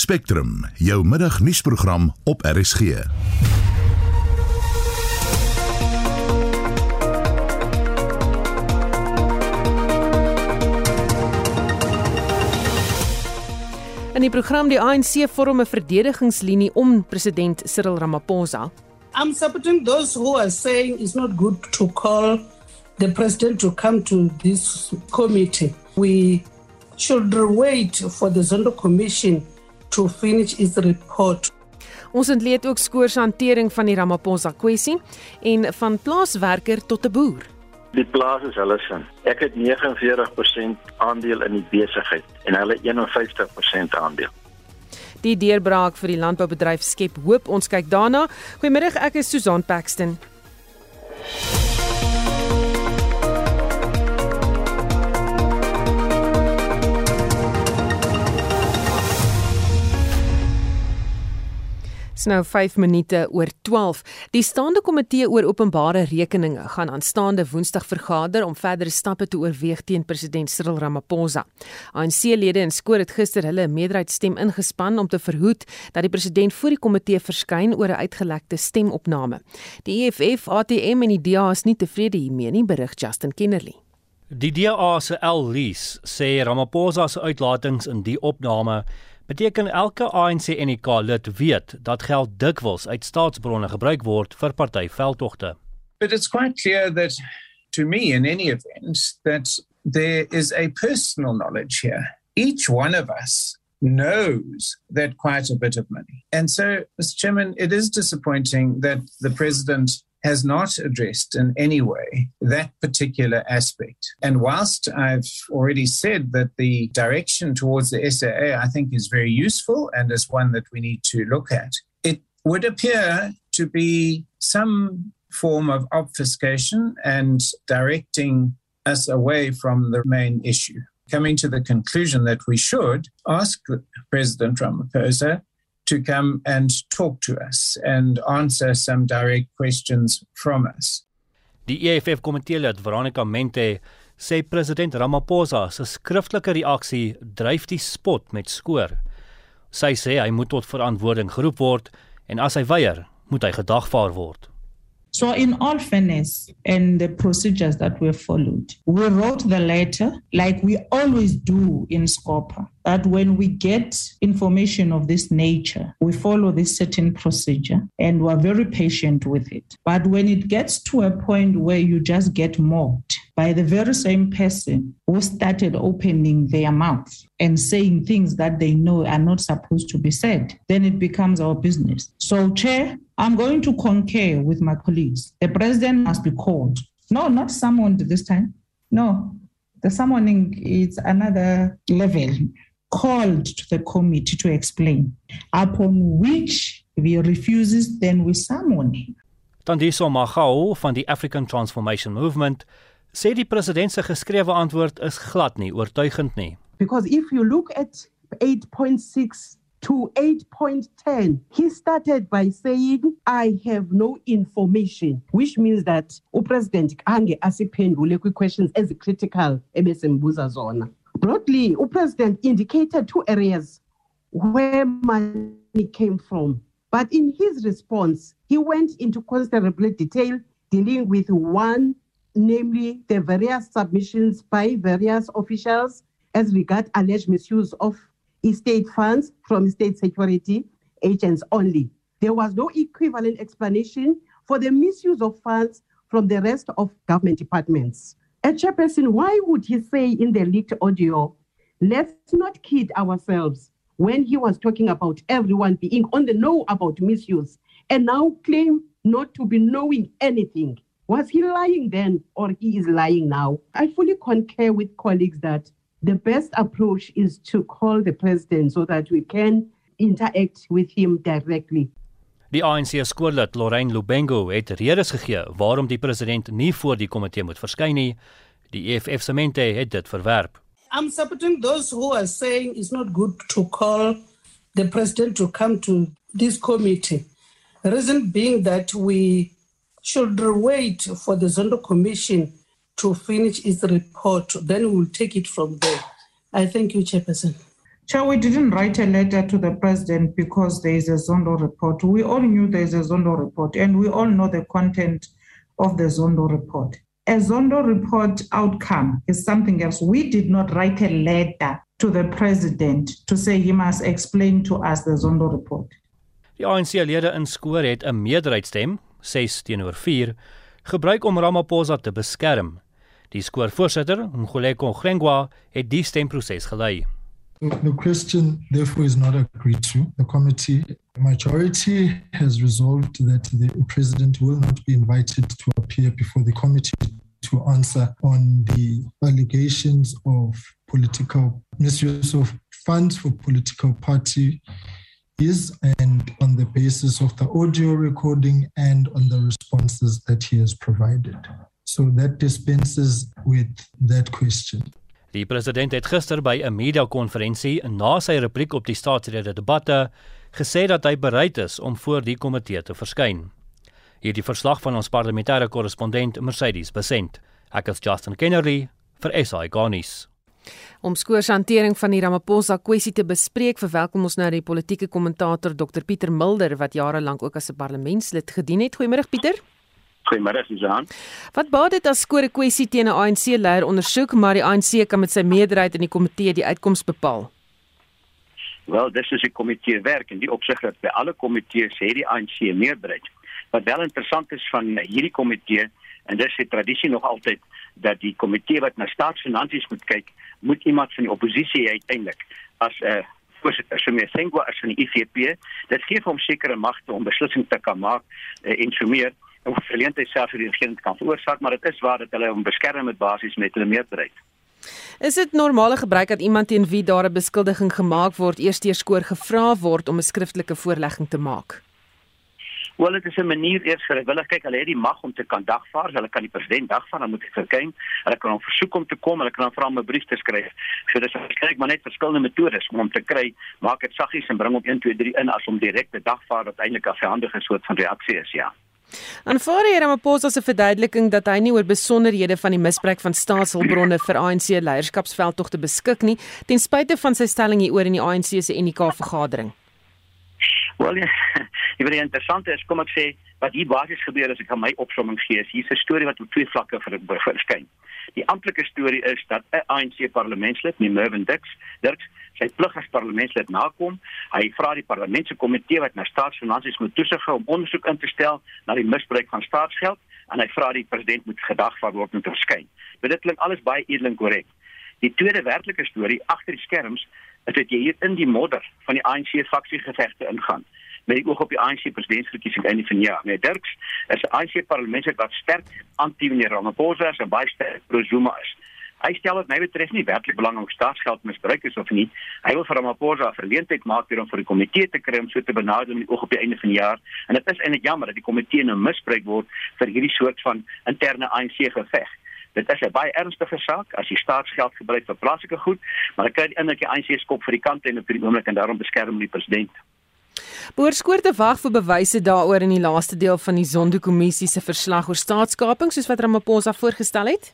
Spectrum, jou middagnuusprogram op RSG. In die program die ANC vorm 'n verdedigingslinie om president Cyril Ramaphosa. I'm supporting those who are saying it's not good to call the president to come to this committee. We should wait for the Zondo Commission to finish its report. Ons ontleed ook skoorshantering van die Ramaphosa kwessie en van plaaswerker tot 'n boer. Die plaas is hulle sin. Ek het 49% aandeel in die besigheid en hulle 51% aandeel. Die deurbraak vir die landboubedryf skep hoop. Ons kyk daarna. Goeiemiddag, ek is Susan Paxton. Dis nou 5 minute oor 12. Die staande komitee oor openbare rekeninge gaan aanstaande Woensdag vergader om verdere stappe te oorweeg teen president Cyril Ramaphosa. ANC-lede in Skoor het gister hulle meerderheidsstem ingespan om te verhoed dat die president voor die komitee verskyn oor 'n uitgelekte stemopname. Die EFF, ATM en die DA is nie tevrede hiermee nie, berig Justin Kennerly. Die DA se L Lees sê Ramaphosa se uitlatings in die opname beteken elke ANC NK lid weet dat geld dikwels uit staatsbronne gebruik word vir partyveldtogte. But it's quite clear that to me in any event that there is a personal knowledge here. Each one of us knows that quite a bit of money. And so, Mr. Chairman, it is disappointing that the president has not addressed in any way that particular aspect. And whilst I've already said that the direction towards the SAA I think is very useful and is one that we need to look at, it would appear to be some form of obfuscation and directing us away from the main issue. Coming to the conclusion that we should ask President Ramaphosa to come and talk to us and answer some direct questions from us. Die EFF komiteelid Veronica Mente sê president Ramaphosa se skriftelike reaksie dryf die spot met skoor. Sy sê hy moet tot verantwoording geroep word en as hy weier, moet hy gedagvaar word. So, in all fairness and the procedures that were followed, we wrote the letter like we always do in SCOPA that when we get information of this nature, we follow this certain procedure and we're very patient with it. But when it gets to a point where you just get mocked by the very same person who started opening their mouth and saying things that they know are not supposed to be said, then it becomes our business. So, Chair, I'm going to concur with my colleagues. The president must be called. No, not summoned this time. No, the summoning is another level. Called to the committee to explain. Upon which if he refuses, then we summon him. Tandiso Magao van die African Transformation Movement sê die president se geskrewe antwoord is glad nie oortuigend nie. Because if you look at 8.6 to 8.10, he started by saying, I have no information, which means that uPresident Ange asiphendule questions as critical ebesembuza zona. Broadly, the President indicated two areas where money came from. But in his response, he went into considerable detail dealing with one, namely the various submissions by various officials as regard alleged misuse of estate funds from state security agents only. There was no equivalent explanation for the misuse of funds from the rest of government departments. A chairperson, why would he say in the leaked audio, let's not kid ourselves when he was talking about everyone being on the know about misuse and now claim not to be knowing anything? Was he lying then or he is lying now? I fully concur with colleagues that the best approach is to call the president so that we can interact with him directly. Die ANC skoorlid Lorraine Lubengo het redes gegee waarom die president nie voor die komitee moet verskyn nie. Die EFF semente het dit verwerp. I'm supporting those who are saying it's not good to call the president to come to this committee. Reason being that we should wait for the Zondo Commission to finish its report, then we'll take it from there. I thank you, Chairperson. Chair, we didn't write a letter to the president because there is a Zondo report. We all knew there is a Zondo report and we all know the content of the Zondo report. A Zondo report outcome is something else. We did not write a letter to the president to say he must explain to us the Zondo report. Die ANC-lede in Skoor het 'n meerderheidsstem, 6 teenoor 4, gebruik om Ramaphosa te beskerm. Die skoorvoorsitter, Mkhuleko Grengwa, het die stemproses gelei. The question, therefore, is not agreed to. The committee majority has resolved that the president will not be invited to appear before the committee to answer on the allegations of political misuse of funds for political party is and on the basis of the audio recording and on the responses that he has provided. So that dispenses with that question. Die president het gister by 'n media-konferensie na sy repliek op die staatsrede debatte gesê dat hy bereid is om voor die komitee te verskyn. Hierdie verslag van ons parlementêre korrespondent Mercedes Besent. Ek is Justin Kennedy vir SI Garnis. Om skoorshantering van die Ramaphosa kwessie te bespreek, verwelkom ons nou die politieke kommentator Dr Pieter Mulder wat jare lank ook as 'n parlementslid gedien het. Goeiemôre Pieter. Goeiemôre Susan. Wat baat dit as skoor 'n kwessie teen 'n ANC-leier ondersoek, maar die ANC kan met sy meerderheid in die komitee die uitkoms bepaal? Wel, dis is 'n komitee werk en die opsig dat by alle komitees het die ANC 'n meerderheid. Wat wel interessant is van hierdie komitee en dis die tradisie nog altyd dat die komitee wat na staatsfinansies moet kyk, moet iemand van die oppositie uiteindelik as 'n uh, voorsitter so meer Sengwa as van die IFP, dit gee hom sekere magte om beslissings te kan maak uh, en so meer om verleentheid self vir die regering kan veroorsaak, maar dit is waar dat hulle hom beskerm met basies met hulle meerderheid. Is dit normale gebruik dat iemand teen wie daar 'n beskuldiging gemaak word, eers deur skoor gevra word om 'n skriftelike voorlegging te maak? Wel dit is 'n manier eers vrywillig kyk hulle het die mag om te kan dagvaar, hulle kan die president dagvaar, dan moet hy verkyn. Hulle kan hom versoek om te kom, hulle kan hom vra om 'n brief te skryf. So dis kyk maar net verskillende metodes om hom te kry. Maak dit saggies en bring hom 1 2 3 in as om direk te dagvaar wat eintlik 'n verhandige soort van reaksie is, ja. Aanvaar hy Ramaphosa se verduideliking dat hy nie oor besonderhede van die misbruik van staatshulpbronne vir ANC leierskapsveldtog te beskik nie, ten spyte van sy stelling hieroor in die ANC se NK vergadering. Wel ja, die baie interessante is kom ek sê wat hier basies gebeur as ek aan my opsomming gee, is hier 'n storie wat op twee vlakke verskyn. Die amptelike storie is dat 'n ANC parlementslid, Mervin Dix, Dirks, sy plig as parlementslid nakom. Hy vra die parlementse komitee wat na staatsfinansies moet toesig hou om ondersoek in te stel na die misbruik van staatsgeld en hy vra die president moet gedagvaar word te verskyn. Dit klink alles baie edel en korrek. Die tweede werklike storie agter die skerms is dat jy hier in die modder van die ANC faksiegevegte ingaan met die oog op die ANC presidentsverkiesing einde van jaar. Nee, Dirks is 'n ANC parlementslid wat sterk anti-meneer Ramaphosa is en baie sterk pro-Zuma is. Hy stel dit my betref nie werklik belang om staatsgeld misbruik is of nie. Hy wil vir Ramaphosa 'n verleentheid maak deur hom vir die komitee te kry om so te benadeel met die oog op die einde van die jaar. En dit is eintlik jammer dat die komitee nou misbruik word vir hierdie soort van interne ANC geveg. Dit is 'n baie ernstige saak as jy staatsgeld gebruik vir plaaslike goed, maar ek kry die indruk die ANC skop vir die kant en op die oomblik en daarom beskerm die president. Behoorskoor te wag vir bewyse daaroor in die laaste deel van die Zondo-kommissie se verslag oor staatskaping soos wat Ramaphosa voorgestel het.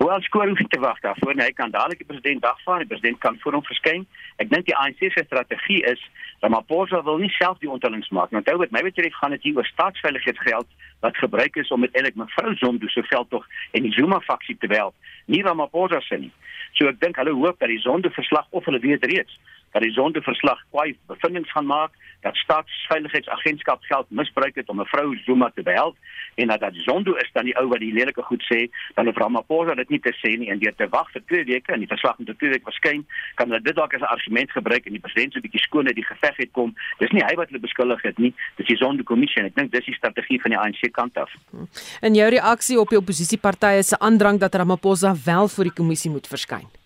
Wel, skoor hoef te wag daarvoor. Nee, hy kan dadelik die president dagvaar, die president kan voor hom verskyn. Ek dink die ANC se strategie is Ramaphosa wil nie self die ontellings maak. Nou, wat my betref gaan dit hier oor staatsveiligheidsgeld wat gebruik is om met eintlik mevrou Zondo se veldtog en die Zuma faksie te wel. Nie Ramaphosa se nie. So ek dink hulle hoop dat die Zondo verslag of hulle weet reeds dat die Zondo verslag kwai bevindinge gaan maak dat staatsveiligheidsagentskap geld misbruik het om mevrou Zuma te behelp en dat dat Zondo is dan die ou wat die lelike goed sê dan het Ramaphosa dit nie te sê nie en deur te wag vir 2 weke en die verslag moet 2 weke verskyn kan hulle dit dalk as 'n argument gebruik en die president so 'n bietjie skoon uit die geveg het kom dis nie hy wat hulle beskuldig het nie dis die Zondo kommissie ek dink dis die strategie van die ANC kant af. En jou reaksie op die oppositiepartye se aandrang dat Ramaphosa wel voor die kommissie moet verskyn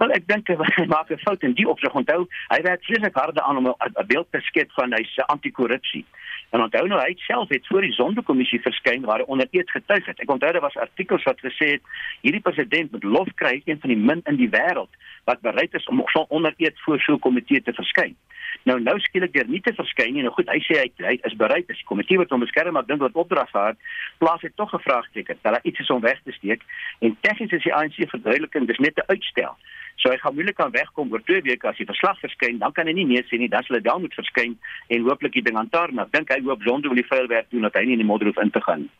Wel ek dink hy maak 'n fout in die opsig. Onthou, hy werk vreeslik hard aan om 'n beeld te skep van hy se anti-korrupsie. En onthou nou hy self het voor die sondekommissie verskyn waar hy onder eed getuig het. Ek onthou daar was artikels wat gesê het hierdie president moet lof kry een van die min in die wêreld wat bereid is om onder eed voor so 'n komitee te verskyn. Nou nou skielik deur nie te verskyn nie. Nou goed, hy sê hy, hy is bereid as die komitee wat hom beskerm maar dink wat opdrag gehad, plaas hy tog 'n vraagteken dat daar iets is om weg te steek en tegnies is die ANC verduideliking dis net 'n uitstel. So hy gaan moeilik kan wegkom oor 2 weke as die verslag verskyn, dan kan hy nie meer sê nie, dan sal hy wel moet verskyn en hooplik die ding aantaar. Ek dink hy hoop Zondo wil die vuil werk doen dat hy nie in die modder hoef in te gaan nie.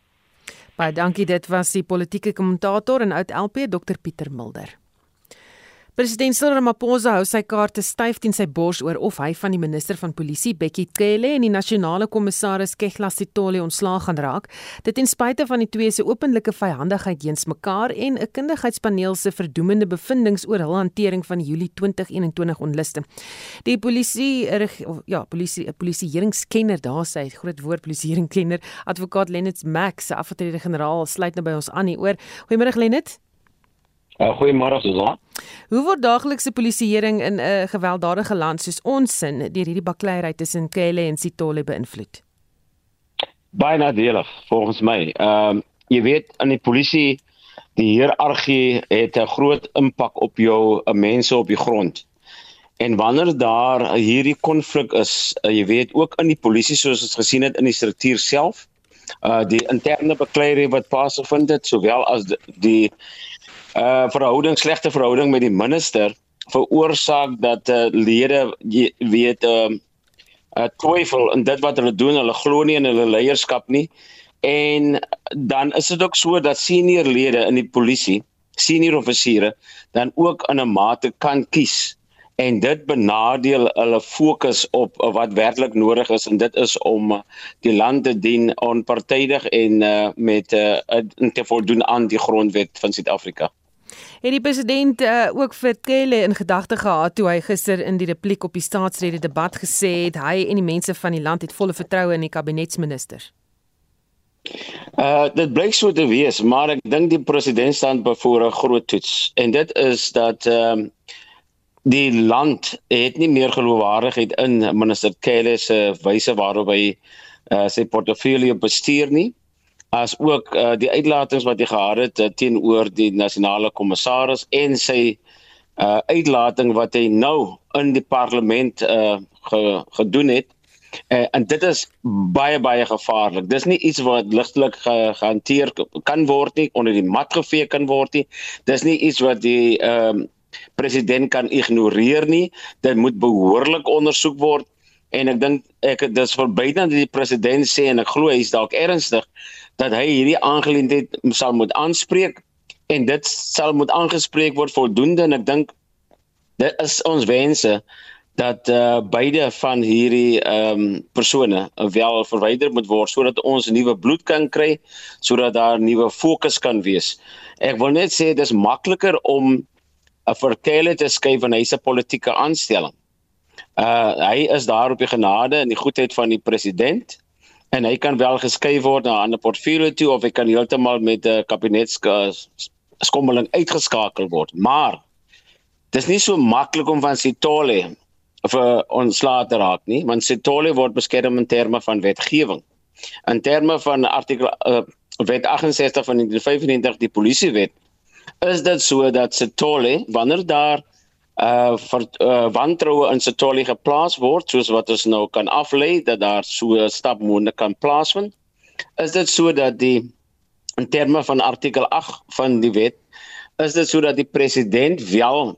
Baie dankie, dit was die politieke kommentator en oud LP Dr Pieter Mulder. President Cyril Ramaphosa hou sy kaarte styf teen sy bors oor of hy van die minister van polisie Bekkie Cele en die nasionale kommissaris Kegla Sitole ontslaag gaan raak. Dit ten spyte van die twee se openlike vyhandigheid teens mekaar en 'n kundigheidspaneel se verdoemende bevindinge oor hul hantering van Julie 2021 onluste. Die polisie ja, polisie 'n polisieeringskenner daar sê, groot woord polisieeringskenner, advokaat Lennet Max, afgetrede generaal, sluit nou by ons aan hier oor. Goeiemôre Lennet. Uh, Goeiemôre Susan. Hoe word daaglikse polisieering in 'n uh, gewelddadige land soos ons sin deur hierdie bakleierery tussen Kele en Sitole beïnvloed? Baie nadelig volgens my. Ehm uh, jy weet in die polisie die hiërargie het 'n groot impak op jou uh, mense op die grond. En wanneer daar hierdie konflik is, uh, jy weet ook in die polisie soos ons gesien het in die struktuur self, uh die interne bakleierery wat plaasgevind het, sowel as die, die uh verhouding slegte verhouding met die minister veroorsaak dat uh, lede weet uh, uh twyfel in dit wat hulle doen. Hulle glo nie in hulle leierskap nie. En dan is dit ook so dat senior lede in die polisie senior offisiere dan ook in 'n mate kan kies. En dit benadeel hulle fokus op wat werklik nodig is. En dit is om die land te dien onpartydig en uh, met uh, te voldoen aan die grondwet van Suid-Afrika. Het die president uh, ook vir Kelle in gedagte gehad toe hy gister in die repliek op die staatsrede debat gesê het hy en die mense van die land het volle vertroue in die kabinetsministers? Uh dit blyk so te wees, maar ek dink die president staan voor 'n groot toets en dit is dat ehm uh, die land het nie meer geloofwaardigheid in minister Kelle se wyse waarop hy uh, sy portefeulje bestuur nie as ook uh, die uitlatings wat hy gehad het uh, teenoor die nasionale kommissaris en sy uh, uitlating wat hy nou in die parlement uh, ge, gedoen het uh, en dit is baie baie gevaarlik. Dis nie iets wat ligtelik ge, gehanteer kan word nie, onder die mat gevee kan word nie. Dis nie iets wat die um, president kan ignoreer nie. Dit moet behoorlik ondersoek word en ek dink ek dis verby dat die president sê en ek glo hy's dalk ernstig dat hy hierdie aangeleentheid sal moet aanspreek en dit sal moet aangespreek word voldoende en ek dink dit is ons wense dat uh, beide van hierdie ehm um, persone wel verwyder moet word sodat ons nuwe bloed kan kry sodat daar nuwe fokus kan wees. Ek wil net sê dis makliker om 'n verkeerde te skryf van hyse politieke aanstelling. Uh hy is daar op die genade en die goedheid van die president en hy kan wel geskuif word na 'n ander portfolio toe of hy kan heeltemal met 'n kabinetskommeling uitgeskakel word. Maar dis nie so maklik om van Sitole vir ontslae te raak nie, want Sitole word beskerm in terme van wetgewing. In terme van artikel uh, wet 68 van 1995 die polisiewet is dit so dat Sitole wanneer daar uh vir uh, wantroue in Sitoli geplaas word soos wat ons nou kan aflei dat daar so 'n stap moontlik kan plaasvind. Is dit sodat die in terme van artikel 8 van die wet is dit sodat die president wel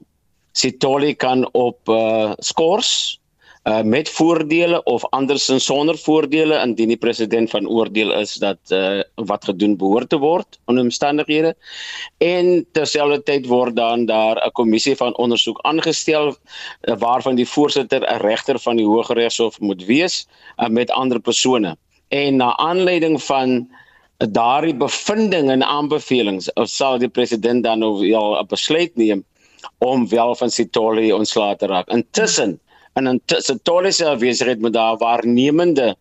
Sitoli kan op uh skors uh met voordele of andersins sonder voordele indien die president van oordeel is dat uh wat gedoen behoort te word onder omstandighede. En terselfdertyd word dan daar 'n kommissie van ondersoek aangestel uh, waarvan die voorsitter 'n regter van die Hooggeregshof moet wees uh, met ander persone. En na aanleiding van daardie bevindinge en aanbevelings sal die president dan nou 'n besluit neem om wel van Sitoli ontslae te raak. Intussen hmm en in Sitoliese afwesigheid moet daar waarnemende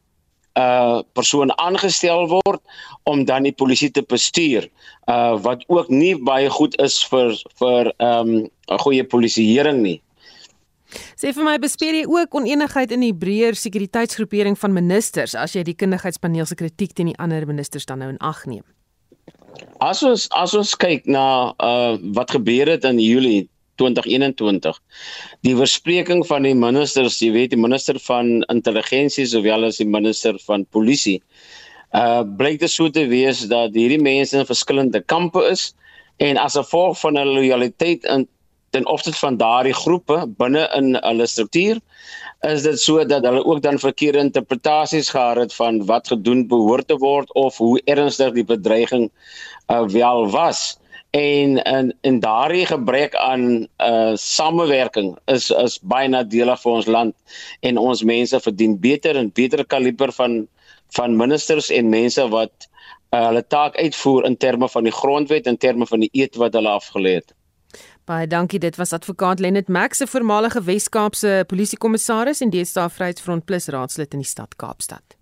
uh persoon aangestel word om dan die polisie te bestuur uh wat ook nie baie goed is vir vir um 'n goeie polisieering nie. Sê vir my bespreek jy ook onenigheid in die breër sekuriteitsgroepering van ministers as jy die kundigheidspaneel se kritiek teen die ander ministers dan nou in ag neem? As ons as ons kyk na uh wat gebeur het in Julie 2021. Die verspreking van die ministers, jy weet die minister van intelligensie sowel as die minister van polisie, uh blyk dit so te wees dat hierdie mense in verskillende kampe is en as gevolg van hulle lojaliteit in ten opsigte van daardie groepe binne in hulle struktuur is dit so dat hulle ook dan verkeerde interpretasies gehad het van wat gedoen behoort te word of hoe ernstig die bedreiging uh, wel was en in in daardie gebrek aan uh samewerking is is baie nadelig vir ons land en ons mense verdien beter en beter kaliber van van ministers en mense wat uh, hulle taak uitvoer in terme van die grondwet en terme van die eed wat hulle afgelê het. Baie dankie. Dit was advokaat Lennet Max, 'n voormalige Wes-Kaapse polisiekommissaris en deesdae Vryheidsfront Plus raadslid in die stad Kaapstad.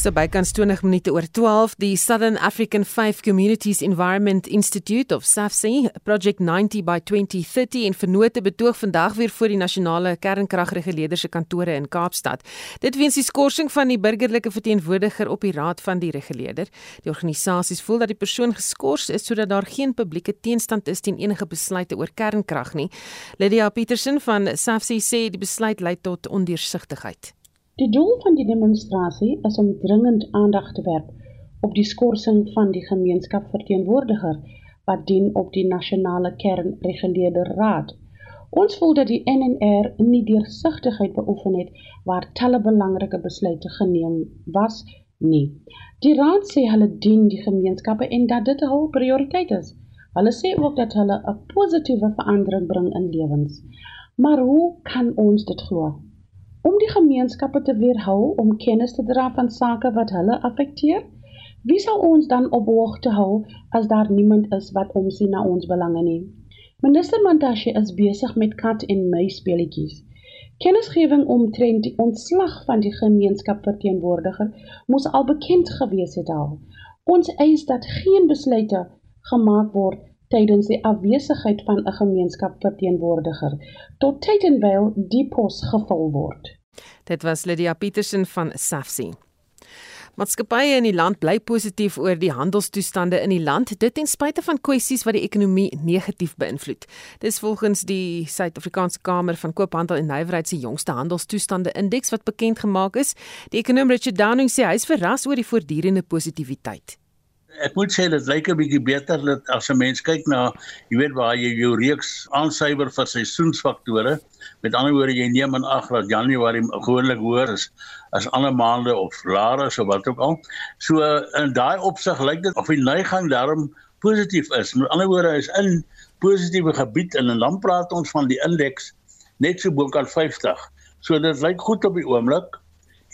So bykans 20 minute oor 12 die Southern African 5 Communities Environment Institute of SAFSI Project 90 by 2030 en vernote betoog vandag weer voor die nasionale kernkragreguleerder se kantore in Kaapstad. Dit weens die skorsing van die burgerlike verteenwoordiger op die raad van die reguleerder. Die organisasies voel dat die persoon geskort is sodat daar geen publieke teenstand is teen enige besluite oor kernkrag nie. Lydia Petersen van SAFSI sê die besluit lei tot ondeursigtigheid. Die doel van die demonstrasie is om dringend aandag te werp op die skorsing van die gemeenskapverteenwoordiger wat dien op die nasionale kernreguleerder raad. Ons voel dat die NNR nie deursigtigheid beoefen het waar talle belangrike besluite geneem was nie. Die raad sê hulle dien die gemeenskappe en dat dit hul prioriteit is. Hulle sê ook dat hulle 'n positiewe verandering bring in lewens. Maar hoe kan ons dit glo? Om die gemeenskappe te weerhou om kennis te dra van sake wat hulle affekteer? Wie sal ons dan op hoogte hou as daar niemand is wat omsien na ons belange nie? Minister Mantashe is besig met kat en muis speletjies. Kennisgewing omtrent die ontslag van die gemeenskapverteenwoordiger moes al bekend gewees het al. Ons eis dat geen besluite gemaak word tydens die afwesigheid van 'n gemeenskapverteenwoordiger tot tyd en wyl die pos gevul word. Dit was Lydia Petersen van Safsi. Maatskappye in die land bly positief oor die handelstoestande in die land, dit ten spyte van kwessies wat die ekonomie negatief beïnvloed. Dis volgens die Suid-Afrikaanse Kamer van Koophandel en Nywerheid se jongste handelstoestande indeks wat bekend gemaak is. Die ekonom Richard Downing sê hy is verras oor die voortdurende positiwiteit ek moet sê dit lyk 'n bietjie beter dat as 'n mens kyk na jy weet waar jy jou reeks aansuiwer vir seisoensfaktore met ander woorde jy neem in ag dat Januarie gewoonlik hoër is as ander maande of laer is of wat ook al. So in daai opsig lyk dit of die neiging daarom positief is. Met ander woorde is in positiewe gebied en dan praat ons van die indeks net so bokant 50 so dit lyk goed op die oomblik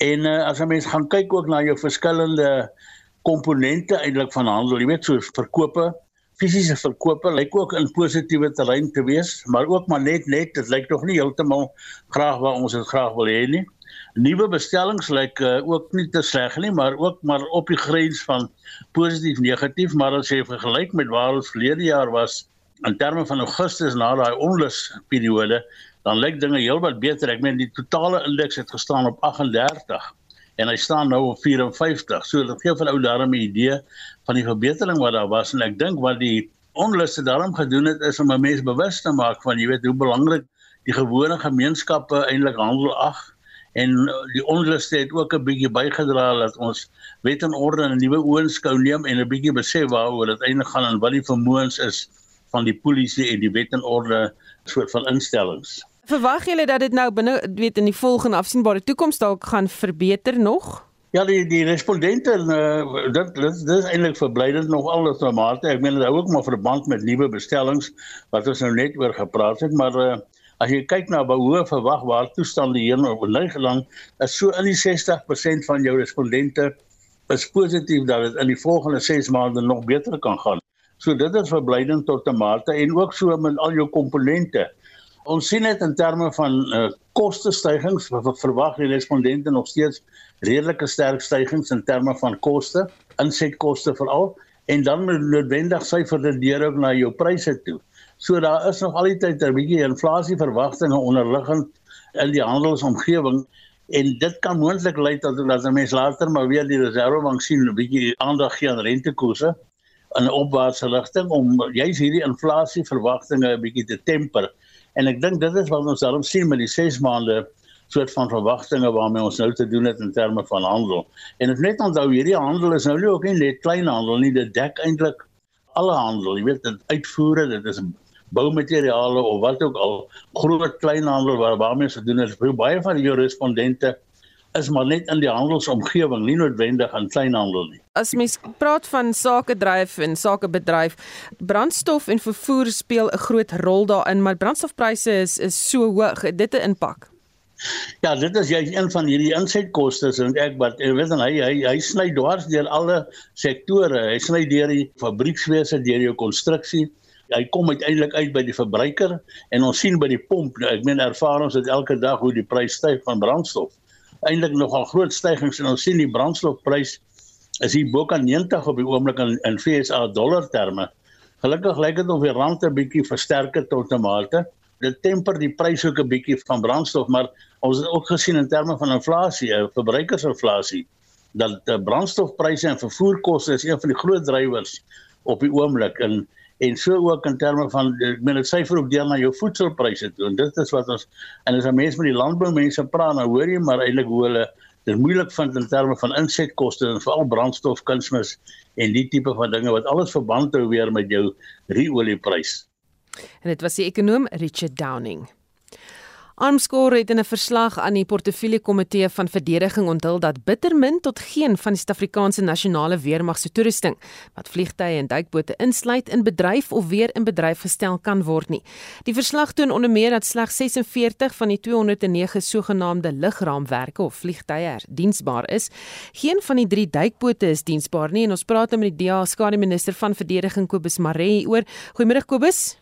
en uh, as 'n mens gaan kyk ook na jou verskillende komponente eintlik van handel, jy weet so verkope, fisiese verkope lyk ook in positiewe terrein te wees, maar ook maar net net, dit lyk tog nie heeltemal graag waar ons dit graag wil hê nie. Nuwe bestellings lyk uh, ook nie te sleg nie, maar ook maar op die grens van positief negatief, maar as jy vergelyk met waar ons verlede jaar was in terme van Augustus na daai onlus periode, dan lyk dinge heelwat beter. Ek meen die totale indeks het gestaan op 38 en hy staan nou op 54. So dit gee vir ou daarmee 'n idee van die verbetering wat daar was en ek dink wat die onluste daarom gedoen het is om 'n mens bewus te maak van jy weet hoe belangrik die gewone gemeenskappe eintlik handel ag en die onluste het ook 'n bietjie bygedra dat ons wet en orde in 'n nuwe oënskou neem en 'n bietjie besef waaroor dit eintlik gaan en wat die vermoëns is van die polisie en die wet en orde soort van instellings. Verwag julle dat dit nou binne weet in die volgende afsienbare toekoms dalk gaan verbeter nog? Ja, die die respondente uh, dit dit is eintlik verblydend nog alles na Maarte. Ek meen dit hou ook maar verband met nuwe bestellings wat ons nou net oor gepraat het, maar uh, as jy kyk na hoe verwag waar toestande hier nou lig lang, is so in die 60% van jou respondente is positief dat dit in die volgende 6 maande nog beter kan gaan. So dit is verblydend tot 'n mate en ook so met al jou komponente. Ons sien dit in terme van uh, koste stygings, wat verwag die respondente nog steeds redelike sterk stygings in terme van koste, insetkoste veral en dan noodwendig syfer dit deur ook na jou pryse toe. So daar is nog al die tyd 'n bietjie inflasie verwagtinge onderliggend in die handelsomgewing en dit kan moontlik lei tot dat mense later maar weer die reservebank sien 'n bietjie aandag gee aan rentekoerse in 'n opwaartse rigting om juis hierdie inflasie verwagtinge 'n bietjie te temper. En ek dink dit is wat ons daarom sien met die 6 maande soort van verwagtinge waarmee ons nou te doen het in terme van handel. En ek net onthou hierdie handel is nou nie ook net kleinhandel nie, dit dek eintlik alle handel. Jy weet dit uitvoere, dit is boumateriale of wat ook al, groot kleinhandel waar waarmee se doen is baie van die respondente is maar net in die handelsomgewing, nie noodwendig aan kleinhandel nie. As mens praat van sakedryf en sakebedryf, brandstof en vervoer speel 'n groot rol daarin, maar brandstofpryse is is so hoog, dit 'n impak. Ja, dit is jy een van hierdie insetkoste en ek wat jy weet hy hy hy sny dwars deur alle sektore. Hy sny deur die fabriekswese, deur jou konstruksie. Hy kom uiteindelik uit by die verbruiker en ons sien by die pomp, ek meen ervarings dit elke dag hoe die prys styg van brandstof eintlik nogal groot stygings en ons sien die brandstofprys is hier bo kan 90 op die oomblik in in FSA dollar terme. Gelukkig lyk dit of die rand 'n bietjie versterk het tot 'n mate. Dit temper die pryse ook 'n bietjie van brandstof, maar ons het ook gesien in terme van inflasie, eh, verbruikersinflasie, dat die brandstofpryse en vervoerkoste is een van die groot drywers op die oomblik en en so ook in terme van ek meen dit syfer ook deel na jou voedselpryse toe en dit is wat ons en as 'n mens met die landboumense praat nou hoor jy maar eintlik hoe hulle dit moeilik vind in terme van insetkoste en veral brandstof kunsmis en die tipe van dinge wat alles verband hou weer met jou ruolieprys. En dit was die ekonom Richard Downing. Armscore het in 'n verslag aan die portefeulje komitee van verdediging onthul dat bittermin tot geen van die Suid-Afrikaanse nasionale weermag se toerusting wat vliegtye en duikbote insluit in bedryf of weer in bedryf gestel kan word nie. Die verslag toon onder meer dat slegs 46 van die 209 sogenaamde ligraamwerke of vliegtye diensbaar is. Geen van die 3 duikbote is diensbaar nie en ons praat nou met die DA skare minister van verdediging Kobus Maree oor. Goeiemôre Kobus.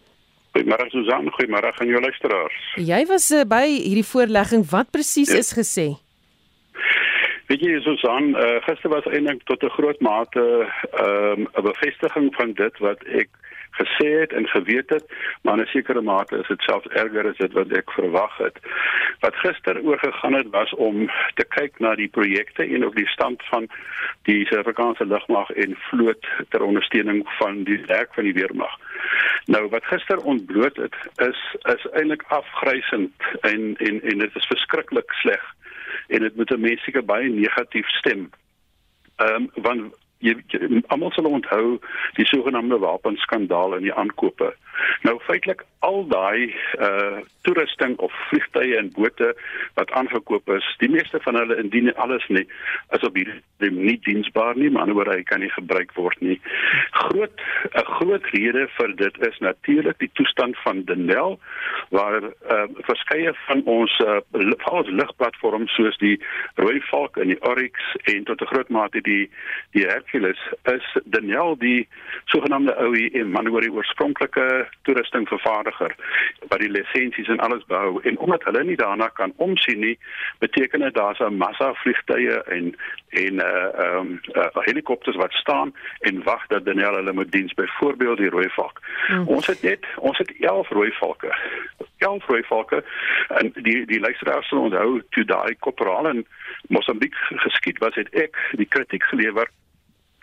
Goeiemôre Susan, goeiemôre aan jou luisteraars. Jy was uh, by hierdie voorlegging. Wat presies ja. is gesê? Weet jy Susan, uh, gister was eintlik tot 'n groot mate ehm, 'n um, bevestiging van dit wat ek gesê het en geweet het, maar in 'n sekere mate is dit selfs erger as dit wat ek verwag het. Wat gister oorgegaan het was om te kyk na die projekte en ook die stand van die Suid-Afrikaanse lugmag en vloot ter ondersteuning van die werk van die weermag. Nou wat gister ontbloot het is is eintlik afgrysend en en en dit is verskriklik sleg en dit moet 'n mens seker baie negatief stem. Ehm um, want jy, jy almal sal onthou die sogenaamde wapenskandaal in die aankope. Nou feitelik al daai uh toerusting of vliegtye en bote wat aangekoop is, die meeste van hulle indien alles nie is op hierdie nie diensbaar nie, maar oor hy kan nie gebruik word nie. Groot 'n groot rede vir dit is natuurlik die toestand van Denel waar uh verskeie van ons uh ons lugplatforms soos die Rooi Valk en die Oryx en tot 'n groot mate die die Hercules is Denel die sogenaamde OEM, maar oor die oorspronklike toerusting vervaardiger wat die lisensies en alles behou en omdat hulle nie daarna kan omsien nie beteken dit daar's 'n massa vliegtye en en uh ehm um, uh, helikopters wat staan en wag dat Daniel hulle moet diens byvoorbeeld die rooi valk. Hmm. Ons het net ons het 11 rooi valke. 11 rooi valke en die die luisteraars sal onthou toe daai korporaal in Mosambiek geskiet was het ek die kritiek gelewer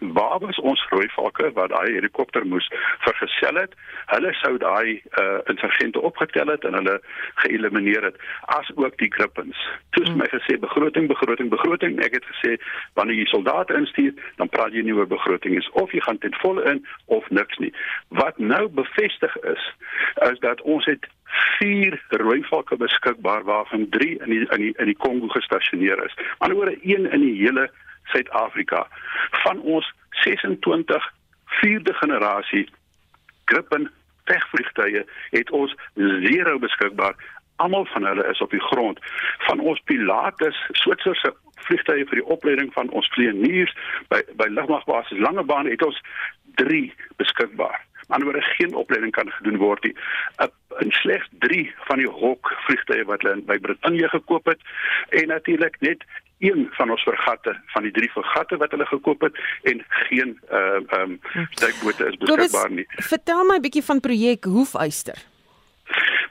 waar was ons rooi valke wat daai helikopter moes vergesel het? Hulle sou daai uh, insurgente opgetel het en hulle geëlimineer het as ook die grippins toets hmm. my gesê begroting begroting begroting. Ek het gesê wanneer jy soldate instuur dan praat jy nie oor begroting is of jy gaan ten volle in of niks nie. Wat nou bevestig is is dat ons het vier rooi valke beskikbaar waarvan 3 in die in die in die Kongo gestasioneer is. Anderswoorde een in die hele Suid-Afrika. Van ons 26 vierde generasie Gripen vegvliegtuie het ons zero beskikbaar. Almal van hulle is op die grond. Van ons Pilatus Switserse vliegtuie vir die opleiding van ons vlieëniers by by lugmagbasis Langebaan het ons 3 beskikbaar. Anderswoorde geen opleiding kan gedoen word nie. In slegs 3 van die Hawk vliegtuie wat hulle by Brittanje gekoop het en natuurlik net een van ons vergatte van die drie vergatte wat hulle gekoop het en geen ehm uh, um, duikbote is beskikbaar nie. Vertel my 'n bietjie van projek Hoefyster.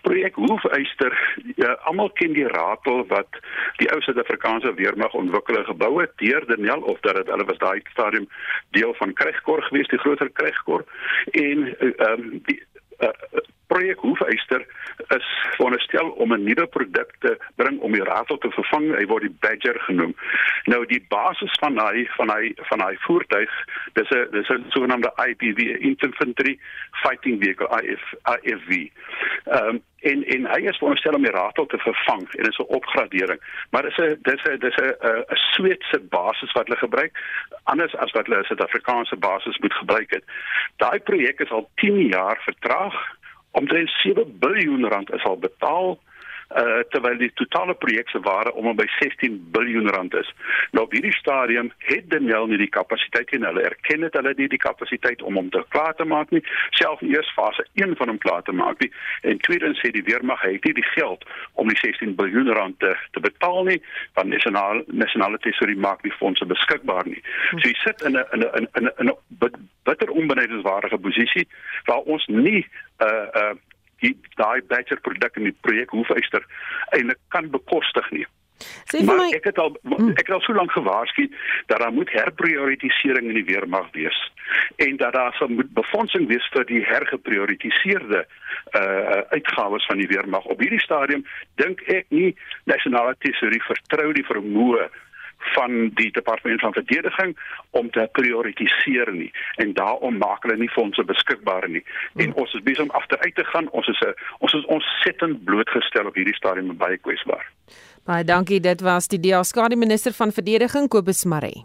Projek Hoefyster, ja, almal ken die ratel wat die ou Suid-Afrikaanse weermag ontwikkel en gebou het deur Daniel of dat hulle was daai stadium deel van Krygkor gewees, die groter Krygkor en ehm um, die uh, projek Hoefyster is veronderstel om 'n nuwe produk te bring om die ratel te vervang. Hy word die Badger genoem. Nou die basis van hy van hy van hy voertuig, dis 'n dis 'n sogenaamde IPV, Infantry Fighting Vehicle IF IFV. Ehm um, en en hy is veronderstel om die ratel te vervang en dit is 'n opgradering. Maar dis 'n dis 'n dis 'n 'n Sweedse basis wat hulle gebruik anders as wat hulle 'n Suid-Afrikaanse basis moet gebruik het. Daai projek is al 10 jaar vertraag omtrent 7 miljard rand is al betaal uh terwyl die totale projek se waarde om en by 16 miljard rand is. Nou op hierdie stadium het Denel nie die kapasiteit en hulle erken dit hulle nie die kapasiteit om hom te klaar te maak nie, selfs in eers fase 1 van hom klaar te maak nie. En tweedens sê die weermag het nie die geld om die 16 miljard rand te, te betaal nie, want nasionale nasionale tesorie maak nie fondse beskikbaar nie. So jy sit in 'n in 'n in 'n 'n bitter onbenadigbare posisie waar ons nie uh uh die daai batcher produk in die projek hoefyster eintlik kan bekostig nie. Sê vir my ek het al ek het al so lank gewaarsku dat daar moet herprioritisering in die weermag wees en dat daar sal moet befondsing wees vir die hergeprioritiseerde uh uitgawes van die weermag. Op hierdie stadium dink ek nie nasionale tesorie vertrou die vermoë van die departement van verdediging om te prioritiseer nie. En daarom maak hulle nie fondse beskikbaar nie. En ons is besig om agteruit te gaan. Ons is 'n ons is ontsettend blootgestel op hierdie stadium baie kwesbaar. Baie dankie. Dit was die DA skade minister van verdediging Kobus Maree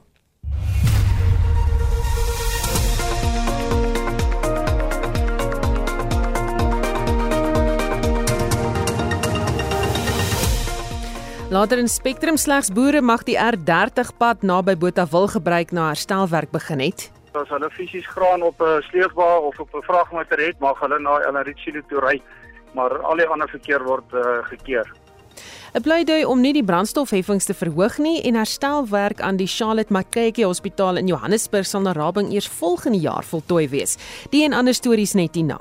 Later in Spectrum slegs boere mag die R30 pad naby Botawil gebruik na herstelwerk begin het. As hulle fisies graan op 'n sleepwa of op 'n vragmotor het, mag hulle na Elarichilo toe ry, maar al die ander verkeer word uh, gekeer. 'n Pleidooi om nie die brandstofheffings te verhoog nie en herstelwerk aan die Charlotte Mackay Hospitaal in Johannesburg sal na rabing eers volgende jaar voltooi wees. Die en ander stories net hierna.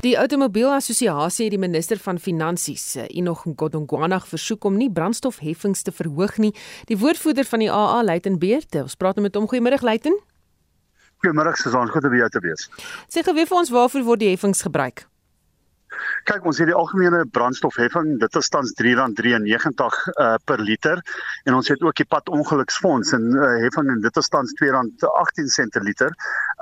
Die Outomobielassosiasie het die minister van Finansies, eh, Enoch Godongwana, versoek om nie brandstofheffings te verhoog nie. Die woordvoerder van die AA, Luiten Beerte, ons praat nou met hom. Goeiemôre, Luiten. Goeiemôre, Susan, goed om jou te wees. Sê gou weer vir ons waarvoor word die heffings gebruik? Kyk, ons het die algemene brandstofheffing, dit is tans R3.93 uh, per liter en ons het ook die padongeluksfonds en uh, heffing en dit is tans R2.18 per liter.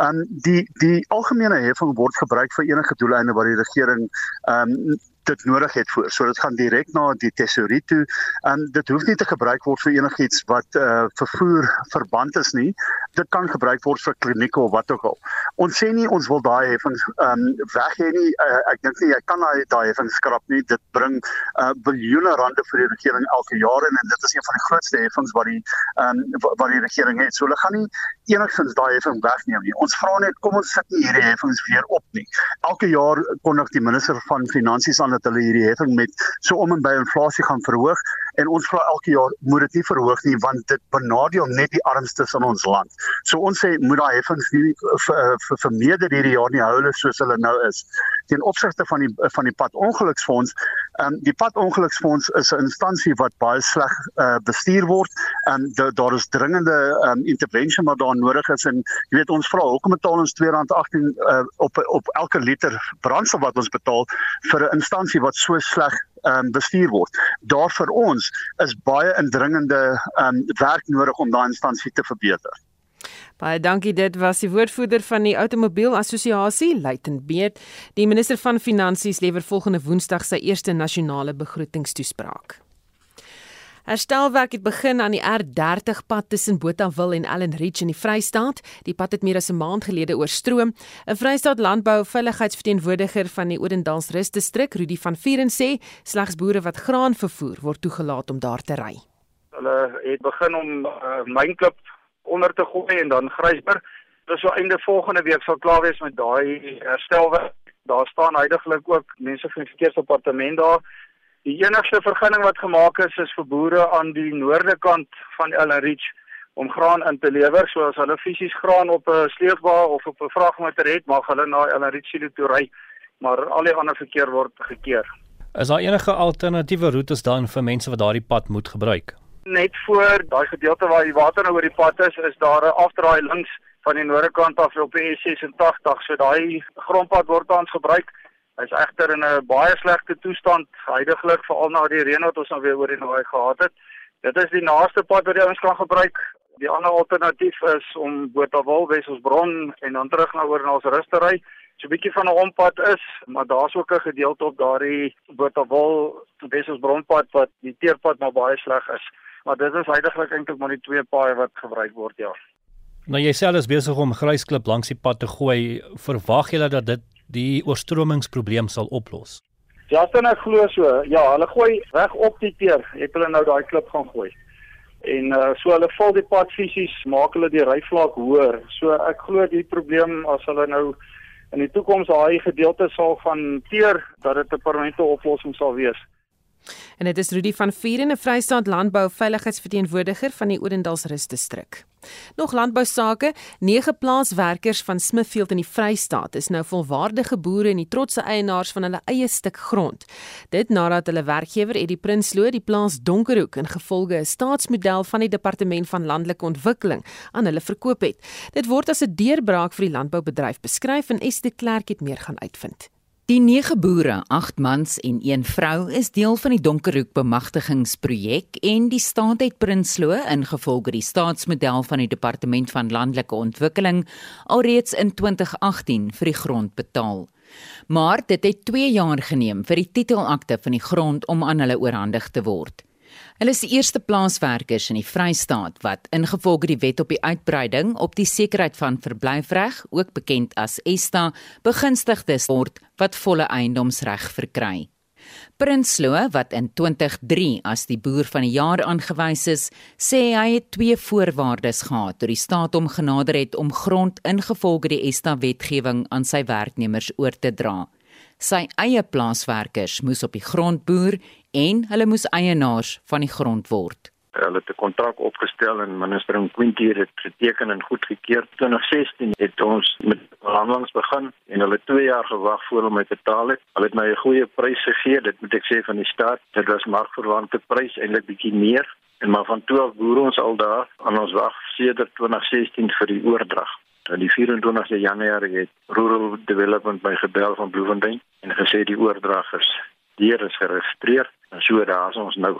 Um die die algemene heffing word gebruik vir enige doeleinde wat die regering um dit nodig het voor. So dit gaan direk na die tesourier toe. En dit hoef nie te gebruik word vir enigiets wat uh vervoer verband is nie. Dit kan gebruik word vir klinieke of wat ook al. Ons sê nie ons wil daai heffings um weg hê nie. Uh, ek dink nie jy kan daai daai heffings skrap nie. Dit bring uh biljoene rande vir die regering elke jaar en, en dit is een van die grootste heffings wat die um wat die regering het. So hulle gaan nie enigstens daai heffing wegneem nie. Ons vra net kom ons sit nie hierdie heffings weer op nie. Elke jaar kondig die minister van finansies aan dat hulle hierdie heffing met so om en by inflasie gaan verhoog en ons vra elke jaar moet dit nie verhoog nie want dit benadeel net die armstes in ons land. So ons sê moet daai heffings nie vermeerder hierdie jaar nie hou hulle soos hulle nou is. Ten opsigte van die van die pad ongeluksfonds, ehm um, die pad ongeluksfonds is 'n instansie wat baie sleg uh, bestuur word en um, daar is dringende ehm um, intervensie wat daar nodig is en jy weet ons vra hoekom betaal ons R2.18 uh, op op elke liter brandstof wat ons betaal vir 'n instansie wat so sleg um, bestuur word. Daar vir ons is baie indringende um, werk nodig om daai instansie te verbeter. Baie dankie. Dit was die woordvoerder van die Outomobielassosiasie, Luiten Beet. Die minister van Finansies lewer volgende Woensdag sy eerste nasionale begrotingstoespraak. Herstelwerk het begin aan die R30 pad tussen Botawil en Allen Ridge in die Vrystaat. Die pad het meer as 'n maand gelede oorstroom. 'n Vrystaat landbou veiligheidsverteenwoordiger van die Odendaalsrus distrik, Rudi van Vieren sê, slegs boere wat graan vervoer word toegelaat om daar te ry. Hulle het begin om uh, mynklip onder te gooi en dan Grysburg. Dis so einde volgende week sal klaar wees met daai herstelwerk. Daar staan heidaglik ook mense van die verkeersdepartement daar Die enigste vergunning wat gemaak is is vir boere aan die noorde kant van Ellenreach om graan in te lewer. So as hulle fisies graan op 'n sleepwa of op 'n vragmotor het, mag hulle na Ellenreach toe ry, maar al die ander verkeer word gekeer. Is daar enige alternatiewe roetes dan vir mense wat daardie pad moet gebruik? Net voor daai gedeelte waar die water nou oor die pad is, is daar 'n afdraai links van die noordekant af op die S86. So daai grondpad word tans gebruik. Hy's egter in 'n baie slegte toestand heidaglik veral na die reën wat ons nou weer oor die naai gehad het. Dit is die naaste pad wat ons kan gebruik. Die ander alternatief is om Botawil Wesselsbron en dan terug na oor na ons rustery. So 'n bietjie van 'n ompad is, maar daar's ook 'n gedeelte op daardie Botawil Wesselsbronpad wat die teerpad maar baie sleg is. Maar dit is heidaglik eintlik maar die twee paaie wat gebruik word, ja. Nou jy self is besig om grysklip langs die pad te gooi. Verwag jy dat dit die oorstromingsprobleem sal oplos? Ja, dan ek glo so. Ja, hulle gooi reg op die teer. Het hulle nou daai klip gaan gooi. En uh, so hulle vul die pad fisies, maak hulle die ryvlak hoër. So ek glo die probleem as hulle nou in die toekoms daai gedeelte sal van teer dat dit 'n permanente oplossing sal wees. En dit is Rudy van Vuur in 'n Vrystaat landbou veiligheidsverteenwoordiger van die Odendaalsrus distrik. Nog landbou sake, 9 plaaswerkers van Smithfield in die Vrystaat is nou volwaardige boere en die trotse eienaars van hulle eie stuk grond. Dit nadat hulle werkgewer Eddie Prinsloo die plaas Donkerhoek in gevolge 'n staatsmodel van die Departement van Landelike Ontwikkeling aan hulle verkoop het. Dit word as 'n deurbraak vir die landboubedryf beskryf en Estie Klerk het meer gaan uitvind. Die 9 boere, 8 mans en 1 vrou is deel van die Donkerhoek bemagtigingsprojek en die staat het Prinsloo ingevolge die staatsmodel van die Departement van Landelike Ontwikkeling alreeds in 2018 vir die grond betaal. Maar dit het 2 jaar geneem vir die titelakte van die grond om aan hulle oorhandig te word. Hulle is die eerste plaaswerkers in die Vrystaat wat ingevolge die wet op die uitbreiding op die sekerheid van verblyfreg, ook bekend as ESTA, begunstigdes word wat volle eiendomsreg verkry. Prinsloo wat in 2003 as die boer van die jaar aangewys is, sê hy het twee voorwaardes gehad toe die staat hom genader het om grond ingevolge die ESTA wetgewing aan sy werknemers oor te dra. Sy eie plaaswerkers moes op die grond boer en hulle moes eienaars van die grond word. Hulle het 'n kontrak opgestel en minister Nkwinti het geteken en goedgekeur. 2016 het ons met verhandelings begin en hulle 2 jaar gewag voor hulle my betaal het. Hulle het my 'n goeie prys gegee, dit moet ek sê van die staat. Dit was markverwante prys, eintlik bietjie meer. En maar van 12 boere ons al daar aan ons wag sedert 2016 vir die oordrag. En die 24 Januarie het Rural Development by gebel van Bloemfontein en gesê die oordrag is deur is geregistreer en so daar is ons nou.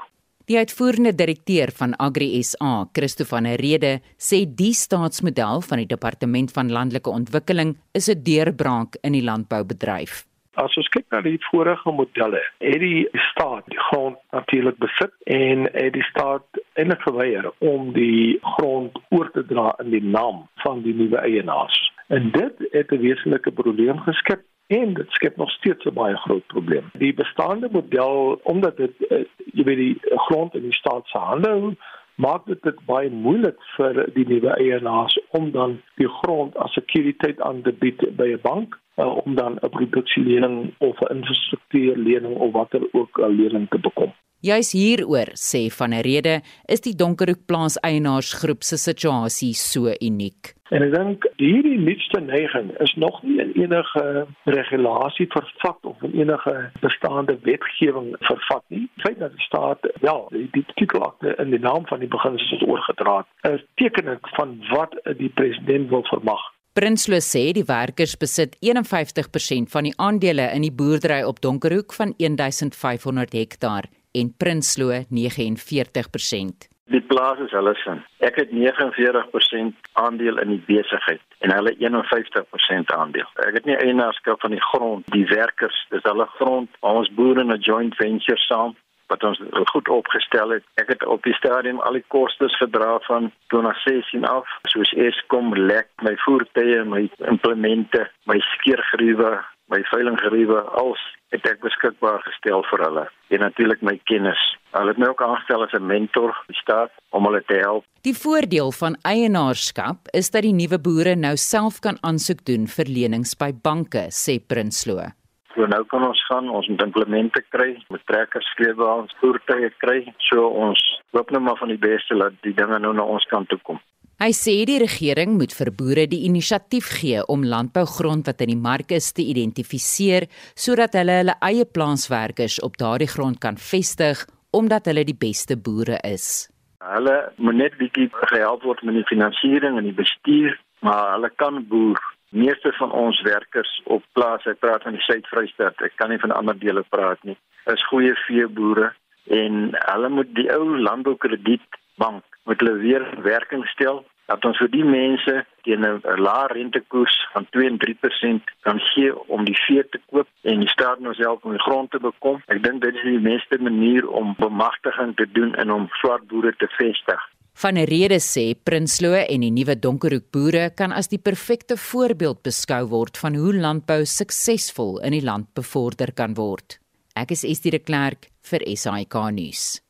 Die uitvoerende direkteur van Agri SA, Christo van der Rede, sê die staatsmodel van die Departement van Landelike Ontwikkeling is 'n deurbraak in die landboubedryf. As ons kyk na die vorige modelle, het die staat die grond natuurlik besit en het die staat eintlik geweier om die grond oor te dra in die naam van die nuwe eienaars. En dit het 'n wesenlike probleem geskep en dit skep nog steeds 'n baie groot probleem. Die bestaande model omdat dit uh, jy weet die grond in die staat se hande hou, maak dit dit baie moeilik vir die nuwe eienaars om dan die grond as sekuriteit aan te bied by 'n bank uh, om dan 'n produksielening of 'n infrastruktuurlening of watter ook 'n lening te bekom. Juis hieroor sê van 'n rede is die Donkerhoek plaas eienaarsgroep se situasie so uniek. En ek dink hierdie nuutste neiging is nog nie in enige regulasie vervat of in enige bestaande wetgewing vervat nie. Feit dat die staat ja, die, die titelakte in die naam van die beginsels oorgedra het, is tekenend van wat die president wil vermag. Prinsloo sê die werkers besit 51% van die aandele in die boerdery op Donkerhoek van 1500 hektaar en Prinsloo 49%. Die plaas is hulle sin. Ek het 49% aandeel in die besigheid en hulle 51% aandeel. Ek het nie eienaarskap van die grond, die werkers, dis hulle grond. Ons boere in 'n joint venture saam wat ons goed opgestel het. Ek het op die stadium al die kostes gedra van 2016 af, soos Eskom, lek, my voertuie, my implemente, my skeergruwe, my veilinggeriewe als het ek beskikbaar gestel vir hulle en natuurlik my kennis. Hulle het my ook aangestel as 'n mentor die staat om hulle te help. Die voordeel van eienaarskap is dat die nuwe boere nou self kan aansoek doen vir lenings by banke, sê Prinsloo. So nou kan ons gaan ons moet implemente kry, met trekkers sleepwaens, voertuie kry. So ons hoop nou maar van die beste dat die dinge nou na ons kant toe kom. Hy sê die regering moet vir boere die inisiatief gee om landbougrond wat in die mark is te identifiseer sodat hulle hulle eie plaaswerkers op daardie grond kan vestig omdat hulle die beste boere is. Hulle moet net bietjie gehelp word met die finansiering en die bestuur, maar hulle kan boer. Meeste van ons werkers op plaas, ek praat van die Suid-Vrystaat, ek kan nie van ander dele praat nie, is goeie veeboere en hulle moet die ou landboukredietbank moet hulle weer werking stel dat ons vir die mense teen 'n lae rentekoers van 2 en 3% kan gee om die vee te koop en die staat nou self om die grond te bekom. Ek dink dit is die beste manier om bemagtiging te doen en om swart boere te vestig. Van 'n rede sê Prinsloo en die nuwe Donkerhoek boere kan as die perfekte voorbeeld beskou word van hoe landbou suksesvol in die land bevorder kan word. Ek is Estie de Klerk vir SAK nuus.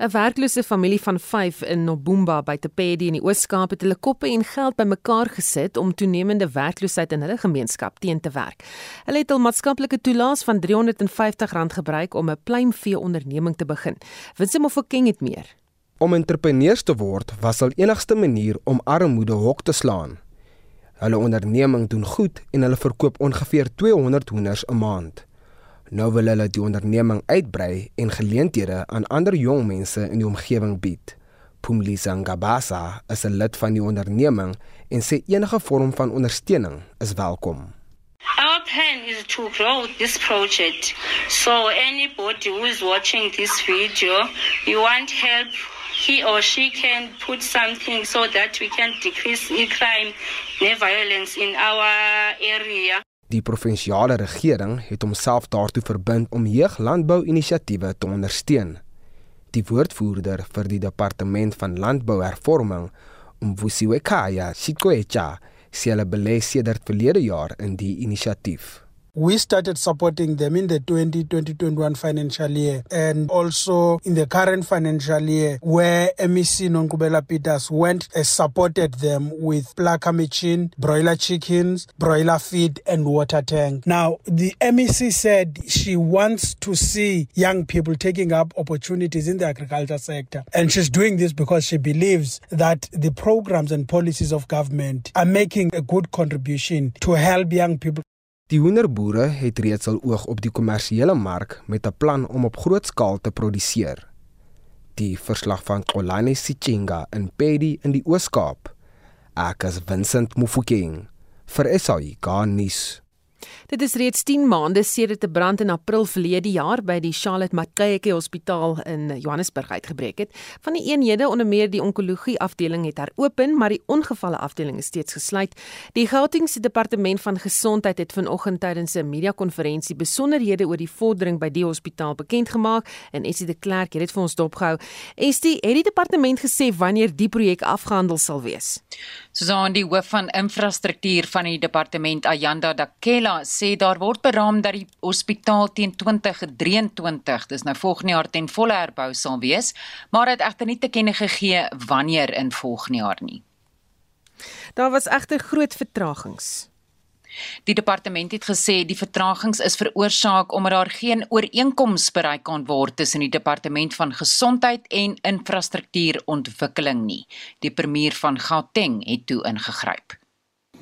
'n Werklose familie van 5 in Nobumba by Tepedi in die Oos-Kaap het hulle koppe en geld bymekaar gesit om toenemende werkloosheid in hulle gemeenskap teen te werk. Hulle het hul maatskaplike toelaas van R350 gebruik om 'n pluimvee onderneming te begin. Winsim of King het meer. Om entrepreneurs te word was al enigste manier om armoede hok te slaan. Hulle onderneming doen goed en hulle verkoop ongeveer 200 hoenders 'n maand. Nou wil hulle die onderneming uitbrei en geleenthede aan ander jong mense in die omgewing bied. Pumlisa Ngabasa is 'n lid van die onderneming en sê enige vorm van ondersteuning is welkom. Our plan is to grow this project. So anybody who is watching this video, you want help he or she can put something so that we can decrease crime and violence in our area. Die provinsiale regering het homself daartoe verbind om jeuglandbou-inisiatiewe te ondersteun. Die woordvoerder vir die departement van landbouhervorming, Mvusiwekaya Sikwecha, sê hulle belê sedert verlede jaar in die inisiatief. We started supporting them in the 2020-21 financial year and also in the current financial year where MEC Nonkubela Peters went and supported them with plucker machine, broiler chickens, broiler feed and water tank. Now, the MEC said she wants to see young people taking up opportunities in the agriculture sector. And she's doing this because she believes that the programs and policies of government are making a good contribution to help young people Die hoenderboere het reeds al oog op die kommersiële mark met 'n plan om op groot skaal te produseer. Die verslag van Xolani Sichinga in Pedi in die Oos-Kaap. Ek is Vincent Mufokeng vir SAI Garnis. Dit is reeds 10 maande sedert 'n brand in April verlede jaar by die Charlotte Mackay Hospitaal in Johannesburg uitgebreek het. Van die eenhede onder meer die onkologie afdeling het heropen, maar die ongevalle afdeling is steeds gesluit. Die Gautengse departement van gesondheid het vanoggend tydens 'n media-konferensie besonderhede oor die vordering by die hospitaal bekend gemaak en Essie de Klerk het dit vir ons dopgehou. Essie, het die departement gesê wanneer die projek afgehandel sal wees? Susan, die hoof van infrastruktuur van die departement Ayanda Dakela sê daar word beraam dat die hospitaal teen 2023, dis nou volgende jaar ten volle herbou sal wees, maar dit egter nie te kenne gegee wanneer in volgende jaar nie. Daar was egter groot vertragings. Die departement het gesê die vertragings is veroorsaak omdat daar geen ooreenkoms bereik kan word tussen die departement van gesondheid en infrastruktuurontwikkeling nie. Die premier van Gauteng het toe ingegryp.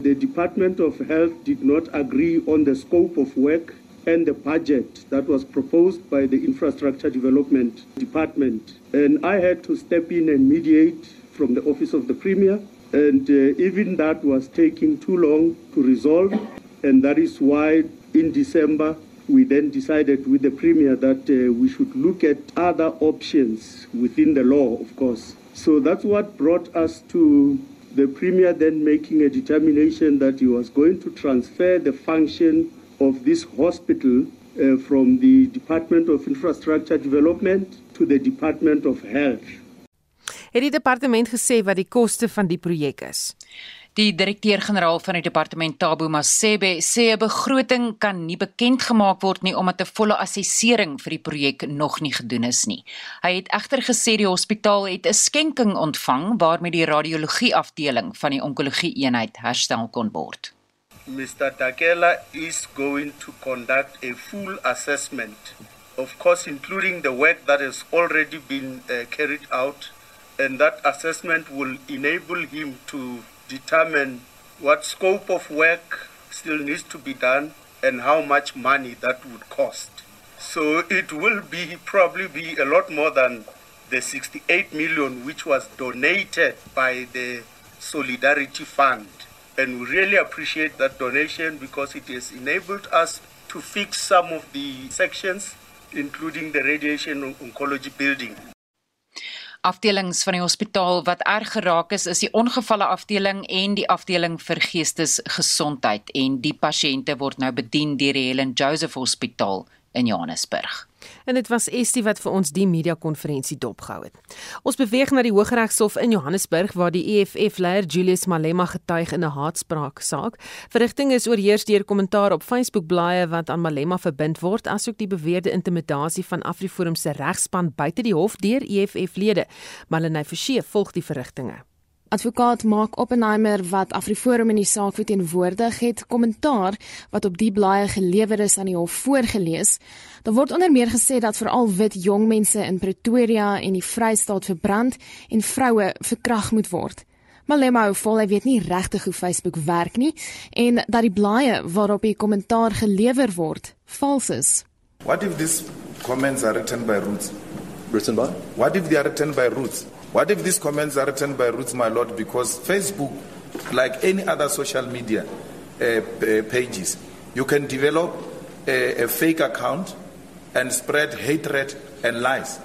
The Department of Health did not agree on the scope of work and the budget that was proposed by the Infrastructure Development Department. And I had to step in and mediate from the Office of the Premier. And uh, even that was taking too long to resolve. And that is why in December we then decided with the Premier that uh, we should look at other options within the law, of course. So that's what brought us to the Premier then making a determination that he was going to transfer the function of this hospital uh, from the Department of Infrastructure Development to the Department of Health. Het die departement gesê wat die koste van die projek is? Die direkteur-generaal van die departement Tabo Masebe sê 'n begroting kan nie bekend gemaak word nie omdat 'n volle assessering vir die projek nog nie gedoen is nie. Hy het egter gesê die hospitaal het 'n skenking ontvang waarmee die radiologie afdeling van die onkologie eenheid herstel kon word. Mr. Takela is going to conduct a full assessment of course including the work that has already been uh, carried out and that assessment will enable him to determine what scope of work still needs to be done and how much money that would cost. So it will be probably be a lot more than the 68 million which was donated by the Solidarity Fund. And we really appreciate that donation because it has enabled us to fix some of the sections, including the radiation oncology building. Afdelings van die hospitaal wat erg geraak is is die ongevalle afdeling en die afdeling vir geestesgesondheid en die pasiënte word nou bedien deur die Helen Joseph Hospitaal in Johannesburg. En dit was Estie wat vir ons die media konferensie dopgehou het. Ons beweeg na die Hooggeregshof in Johannesburg waar die EFF-leier Julius Malema getuig in 'n haatspraak saak. Verrigting is oorheers deur kommentaar op Facebook blaaie wat aan Malema verbind word asook die beweerde intimidasie van Afriforum se regspan buite die hof deur EFF-lede. Malene Forsie volg die verrigtinge. Advokaat Mark Oppenheimer wat Afriforum in die saak verteenwoordig het, kommentaar wat op die blaaie gelewer is aan die hof voorgeles. Daar word onder meer gesê dat veral wit jong mense in Pretoria en die Vrystaat verbrand en vroue verkrag moet word. Malema hou vol hy weet nie regtig hoe Facebook werk nie en dat die blaaie waarop die kommentaar gelewer word vals is. What if these comments are written by Roots? Written by? What if they are written by Roots? What if these comments are written by Roots, my lord? Because Facebook, like any other social media uh, pages, you can develop a, a fake account and spread hatred and lies.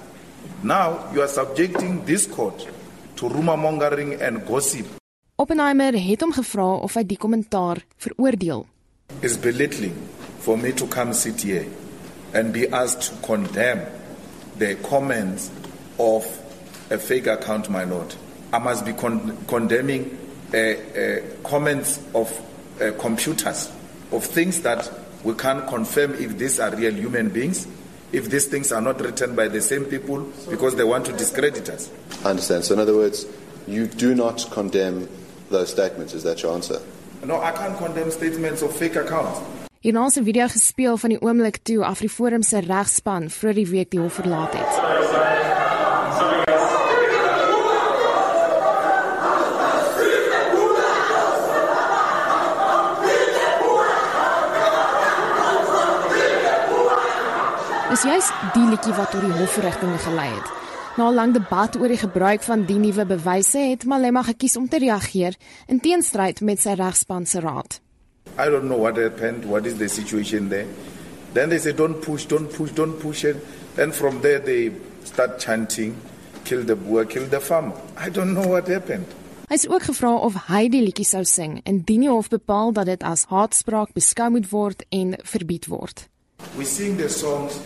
Now you are subjecting this court to rumor mongering and gossip. Oppenheimer het hom gevra of hy die kommentaar veroordeel. It's belittling for me to come sit here and be asked to condemn the comments of a fake account, my lord. I must be con- condemning uh, uh, comments of uh, computers, of things that we can't confirm if these are real human beings, if these things are not written by the same people because they want to discredit us. I understand. So, in other words, you do not condemn those statements. Is that your answer? No, I can't condemn statements of fake accounts. Hierna is 'n video gespeel van die oomblik toe AfriForum se regspan vroeër die week die hof verlaat het. Dis juist die liedjie wat tot die hofverrigtinge gelei het. Na 'n lang debat oor die gebruik van die nuwe bewyse het Malema gekies om te reageer in teenstryd met sy regspan se raad. I don't know what happened, what is the situation there. Then they say don't push, don't push, don't push it. Then from there they start chanting kill the boer, kill the farmer. I don't know what happened. Hy is ook gevra of hy die liedjie sou sing indien die hof bepaal dat dit as haatspraak beskou moet word en verbied word. We sing the songs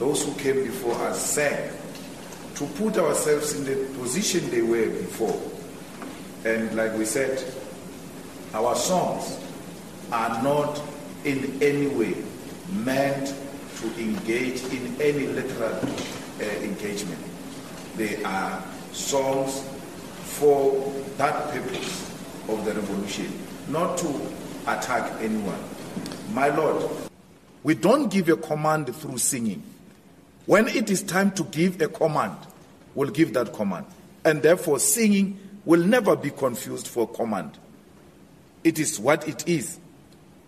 those who came before us sang to put ourselves in the position they were before. And like we said, our songs are not in any way meant to engage in any literal uh, engagement. They are songs for that purpose of the revolution, not to attack anyone. My Lord, we don't give a command through singing. When it is time to give a command, we'll give that command. And therefore, singing will never be confused for command. It is what it is.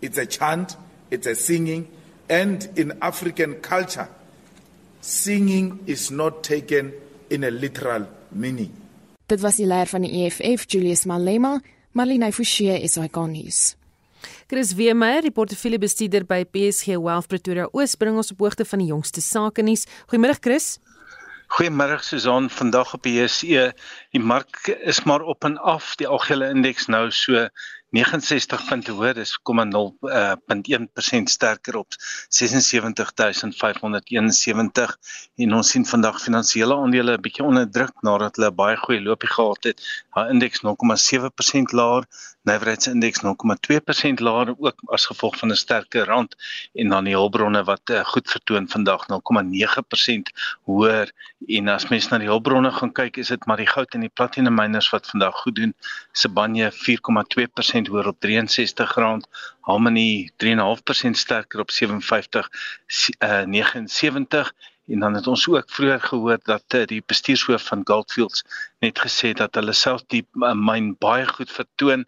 It's a chant, it's a singing, and in African culture, singing is not taken in a literal meaning. Dit was die leier van die EFF, Julius Malema, Marlene Forsie, SAK nuus. Chris Weemeyer, die portefeuljebestuurder by PSG Wealth Pretoria Oos, bring ons op hoogte van die jongste sake nuus. Goeiemôre Chris. Goeiemôre Susan, vandag op die JSE, die mark is maar op en af, die algehele indeks nou so 69 punte hoër is 0,0.1% uh, sterker op 76571 en ons sien vandag finansiële aandele 'n bietjie onder druk nadat hulle baie goeie loopie gehad het. Haar indeks 0,7% laer, nywerheidsindeks 0,2% laer ook as gevolg van 'n sterker rand en dan die hulpbronne wat uh, goed vertoon vandag 0,9% hoër en as mens na die hulpbronne gaan kyk is dit maar die goud en die platinum miners wat vandag goed doen. Sibanye 4,2% 3% hoër op R63. Harmony 3.5% sterker op 57 uh, 79 En dan het ons ook vroeër gehoor dat uh, die bestuurshoof van Goldfields net gesê het dat hulle self die uh, myn baie goed vertoon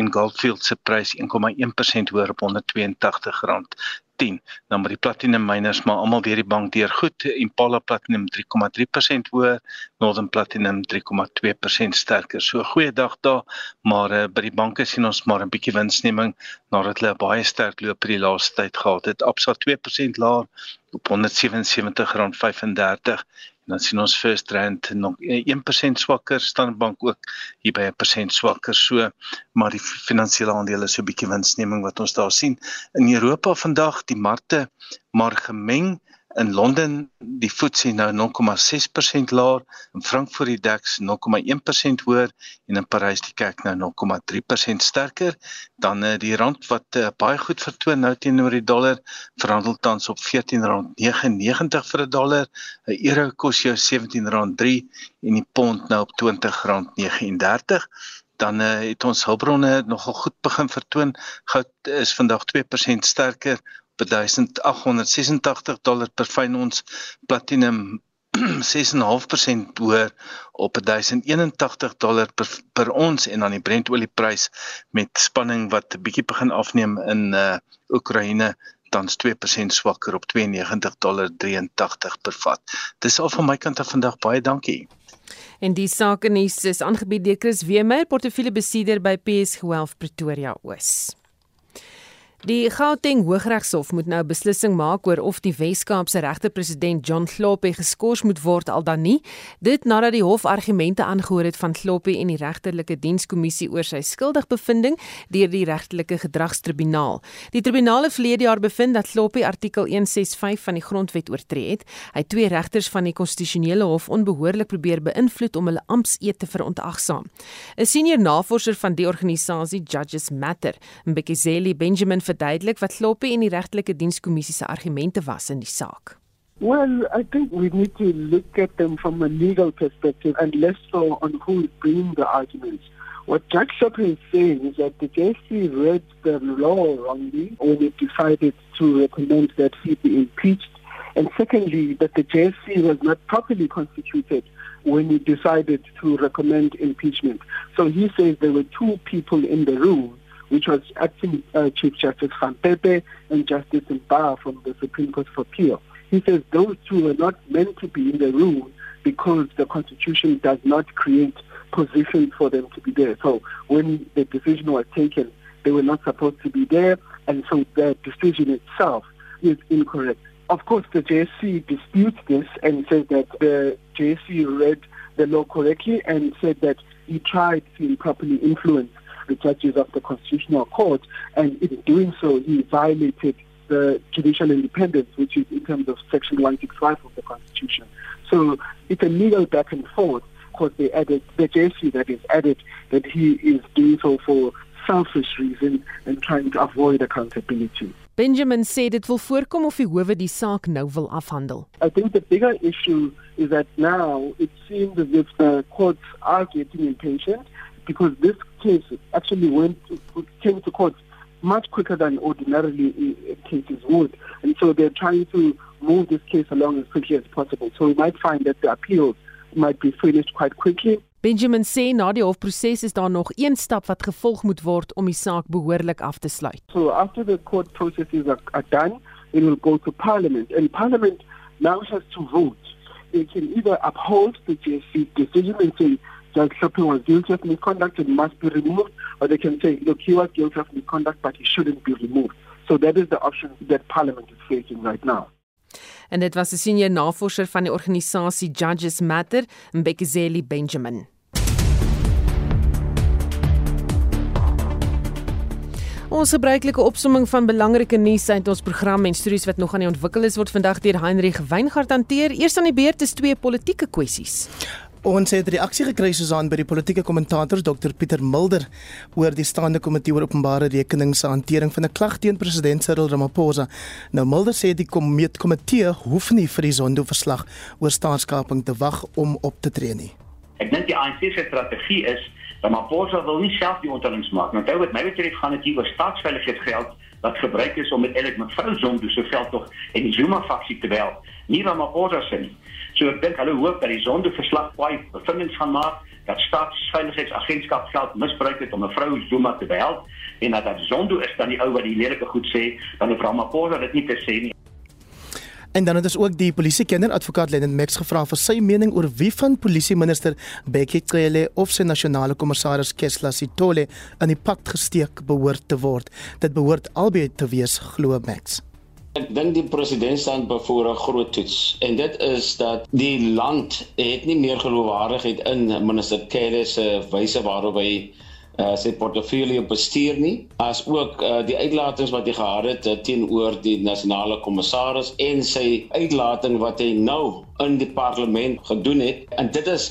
en Goldfields se prys 1,1% hoër op 182 rand 10. Dan met die platinum miners maar almal deur die bank deur goed. Impala platinum 3,3% hoër, Northern Platinum 3,2% sterker. So goeie dag daar, maar uh, by die banke sien ons maar 'n bietjie winsneming nadat hulle baie sterk loop vir die laaste tyd gehad het. Absa 2% laer op R177.35 dan sien ons First Rand nog 1% swakker, Standard Bank ook hier by 'n persent swakker. So, maar die finansiële aandele is so 'n bietjie winsneming wat ons daar sien. In Europa vandag, die markte maar gemeng in Londen die FTSE nou 0,6% laer, in Frankfurt die DAX 0,1% hoër en in Parys die CAC nou 0,3% sterker. Dan uh, die rand wat uh, baie goed vertoon nou teenoor die dollar, verhandel tans op R14.99 vir 'n dollar. 'n Euro kos jou R17.3 en die pond nou op R20.39 dan uh, het ons hulpbronne nogal goed begin vertoon. Goud is vandag 2% sterker 1886 dollar per fyn ons platinum 6.5% hoër op 1081 dollar per per ons en dan die Brent olieprys met spanning wat 'n bietjie begin afneem in uh Oekraïne tans 2% swakker op 92 dollar 83 per vat. Dis al van my kant af vandag baie dankie. En die sake nuus is aangebied deur Chris Wemer, portefeuillebesitter by PS Wealth Pretoria Oos. Die Gauteng Hooggeregshof moet nou beslissing maak oor of die Wes-Kaapse regter-president John Kloppy geskort moet word al dan nie. Dit nadat die hof argumente aangehoor het van Kloppy en die regterlike dienskommissie oor sy skuldigbevindings deur die regterlike gedragstribunaal. Die tribunaal het verlede jaar bevind dat Kloppy artikel 165 van die grondwet oortree het. Hy het twee regters van die konstitusionele hof onbehoorlik probeer beïnvloed om hulle amptseed te verontagsaam. 'n Senior navorser van die organisasie Judges Matter, Mbekizeli Benjamin verduidelik wat en die regtelike dienskommissie se argumente was in die saak. Well, I think we need to look at them from a legal perspective and less so on who is bringing the arguments. What Jack Shopper is saying is that the JC read the law wrongly when it decided to recommend that he be impeached. And secondly, that the JC was not properly constituted when he decided to recommend impeachment. So he says there were two people in the room which was acting uh, Chief Justice Van Pepe and Justice Mba from the Supreme Court of Appeal. He says those two are not meant to be in the room because the Constitution does not create positions for them to be there. So when the decision was taken, they were not supposed to be there, and so the decision itself is incorrect. Of course, the JSC disputes this and says that the JSC read the law correctly and said that he tried to improperly influence the judges of the Constitutional Court, and in doing so, he violated the judicial independence, which is in terms of Section 165 of the Constitution. So it's a legal back and forth. Of course, they added the JC that is added that he is doing so for selfish reasons and trying to avoid accountability. Benjamin sê dit wil voorkom of die howe die saak nou wil afhandel. I think the bigger issue is that now it seems as if the courts are getting impatient because this case actually went to, came to court much quicker than ordinarily cases would. And so they're trying to move this case along as quickly as possible. So we might find that the appeals might be finished quite quickly. Benjamin sê na die hofproses is daar nog een stap wat gevolg moet word om die saak behoorlik af te sluit. So after the court processes are, are done, it will go to parliament and parliament now has to vote. They can either uphold the JSC decision and say Judge Shopping was guilty of misconduct and must be removed, or they can say, look, he was guilty of misconduct, but he shouldn't be removed. So that is the option that Parliament is facing right now. En dit was 'n senior navorser van die organisasie Judges Matter, Mbekizeli Benjamin. Ons gebruikelike opsomming van belangrike nuus uit ons program en stories wat nog aan die ontwikkel is word vandag deur Heinrich Weingart hanteer. Eers aan die beurt is twee politieke kwessies. Ons het reaksie gekry Susan by die politieke kommentator Dr Pieter Mulder oor die staande komitee oor openbare rekenings se hantering van 'n klag teen president Cyril Ramaphosa. Nou Mulder sê die komitee hoef nie vir die Zondo-verslag oor staatskaping te wag om op te tree nie. Ek dink die ANC se strategie is Ramaphosa wil nie self die onderhandelinge maak. Nou, wat my betref gaan dit hier oor staatsveiligheidsgeld wat gebruik is om met eintlik mevrou Zondo se veldtog en die Zuma faksie te wel. Nie Ramaphosa se nie. So ek dink hulle hoop dat die Zondo verslag baie bevindings gaan maak dat staatsveiligheidsagentskap geld misbruik het om mevrou Zuma te behelp en dat dat Zondo is dan die ou wat die lelike goed sê, dan hoef Ramaphosa dit nie te sê nie. En dan het ons ook die polisiekenner advokaat Lennon Max gevra vir sy mening oor wie van polisieminister Bekkie Cele of sy nasionale kommissaris Kesla Sitole aan die pad gesteek behoort te word. Dit behoort albei te wees glo Max. Ek dink die president staan voor 'n groot toets. En dit is dat die land het nie meer geloofwaardigheid in minister Cele se wyse waarop hy uh, sy portefeulje bestuur nie as ook uh, die uitlatings wat hy gehad het uh, teenoor die nasionale kommissaris en sy uitlating wat hy nou in die parlement gedoen het en dit is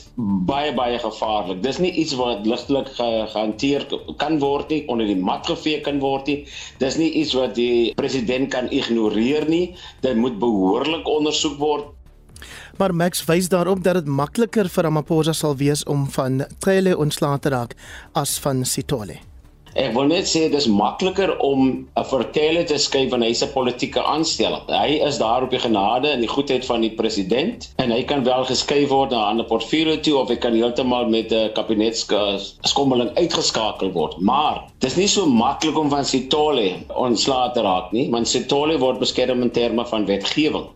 baie baie gevaarlik. Dis nie iets wat ligtelik ge gehanteer kan word nie, onder die mat gevee kan word nie. Dis nie iets wat die president kan ignoreer nie. Dit moet behoorlik ondersoek word maar Max wys daarop dat dit makliker vir Ramaphosa sal wees om van Cele ontslae te raak as van Sitole. Ek wil net sê dis makliker om 'n verteller te skryf van hyse politieke aanstelling. Hy is daar op die genade en die goedheid van die president en hy kan wel geskryf word na 'n ander portfolio toe of hy kan heeltemal met 'n kabinetsskommeling uitgeskakel word. Maar dis nie so maklik om van Sitole ontslae te raak nie, want Sitole word beskerm in terme van wetgewing.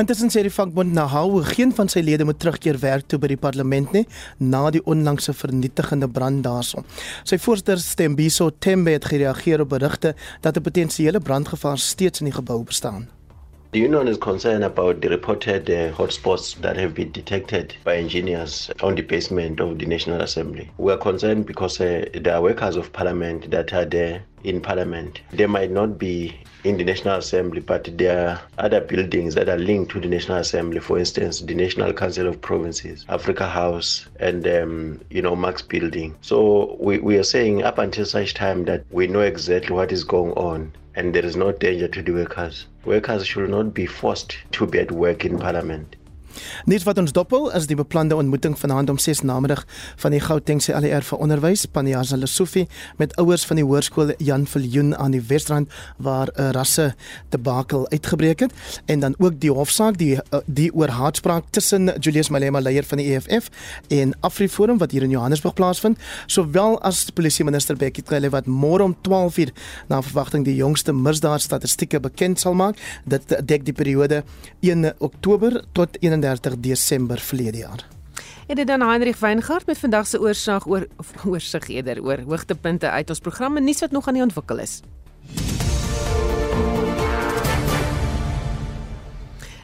Intussen sê die vakbond Nahau geen van sy lede moet terugkeer werk toe by die parlement nie na die onlangse vernietigende brand daarson. Sy voorsitter Stembiso Tembe het gereageer op berigte dat 'n potensiële brandgevaar steeds in die gebou bestaan. The union is concerned about the reported uh, hotspots that have been detected by engineers on the basement of the National Assembly. We are concerned because uh, there are workers of parliament that are there in parliament. They might not be in the National Assembly, but there are other buildings that are linked to the National Assembly. For instance, the National Council of Provinces, Africa House, and um, you know Max Building. So we, we are saying up until such time that we know exactly what is going on, and there is no danger to the workers. Workers should not be forced to be at work in Parliament. Net wat ons doppel is die beplande ontmoeting vanaand om 6 namiddag van die Gautengse LER vir onderwys. Panjaza Lesofie met ouers van die hoërskool Jan Viljoen aan die Wesrand waar 'n rasse debakel uitgebreek het. En dan ook die hofsaak die eh, die oor haatspraak tussen Julius Malema leier van die EFF en Afriforum wat hier in Johannesburg plaasvind. Sowel as polisie minister Bekkie Cele wat môre om 12:00 na verwagting die jongste misdaadstatistieke bekend sal maak. Dit dek die periode 1 Oktober tot 31 31 Desember verlede jaar. En dit dan Heinrich Weingart met vandag se oorsig oor oorsig eerder oor hoogtepunte uit ons programme nuus wat nog aan die ontwikkel is.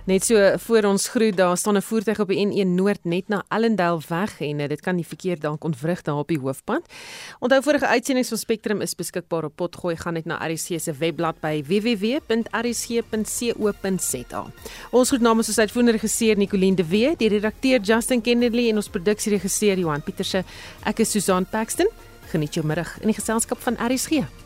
Net so voor ons groet, daar staan 'n voertuig op die N1 Noord net na Ellendale weg en dit kan die verkeer dalk ontwrig daar op die hoofpad. Onthou vorige uitsendings van Spectrum is beskikbaar op Potgooi gaan net na RC se webblad by www.rc.co.za. Ons groet namens ons uitvoerende regisseur Nicoline de Wee, die redakteur Justin Kennedy en ons produksieregisseur Johan Pieterse. Ek is Susan Paxton. Geniet jou middag in die geselskap van RSG.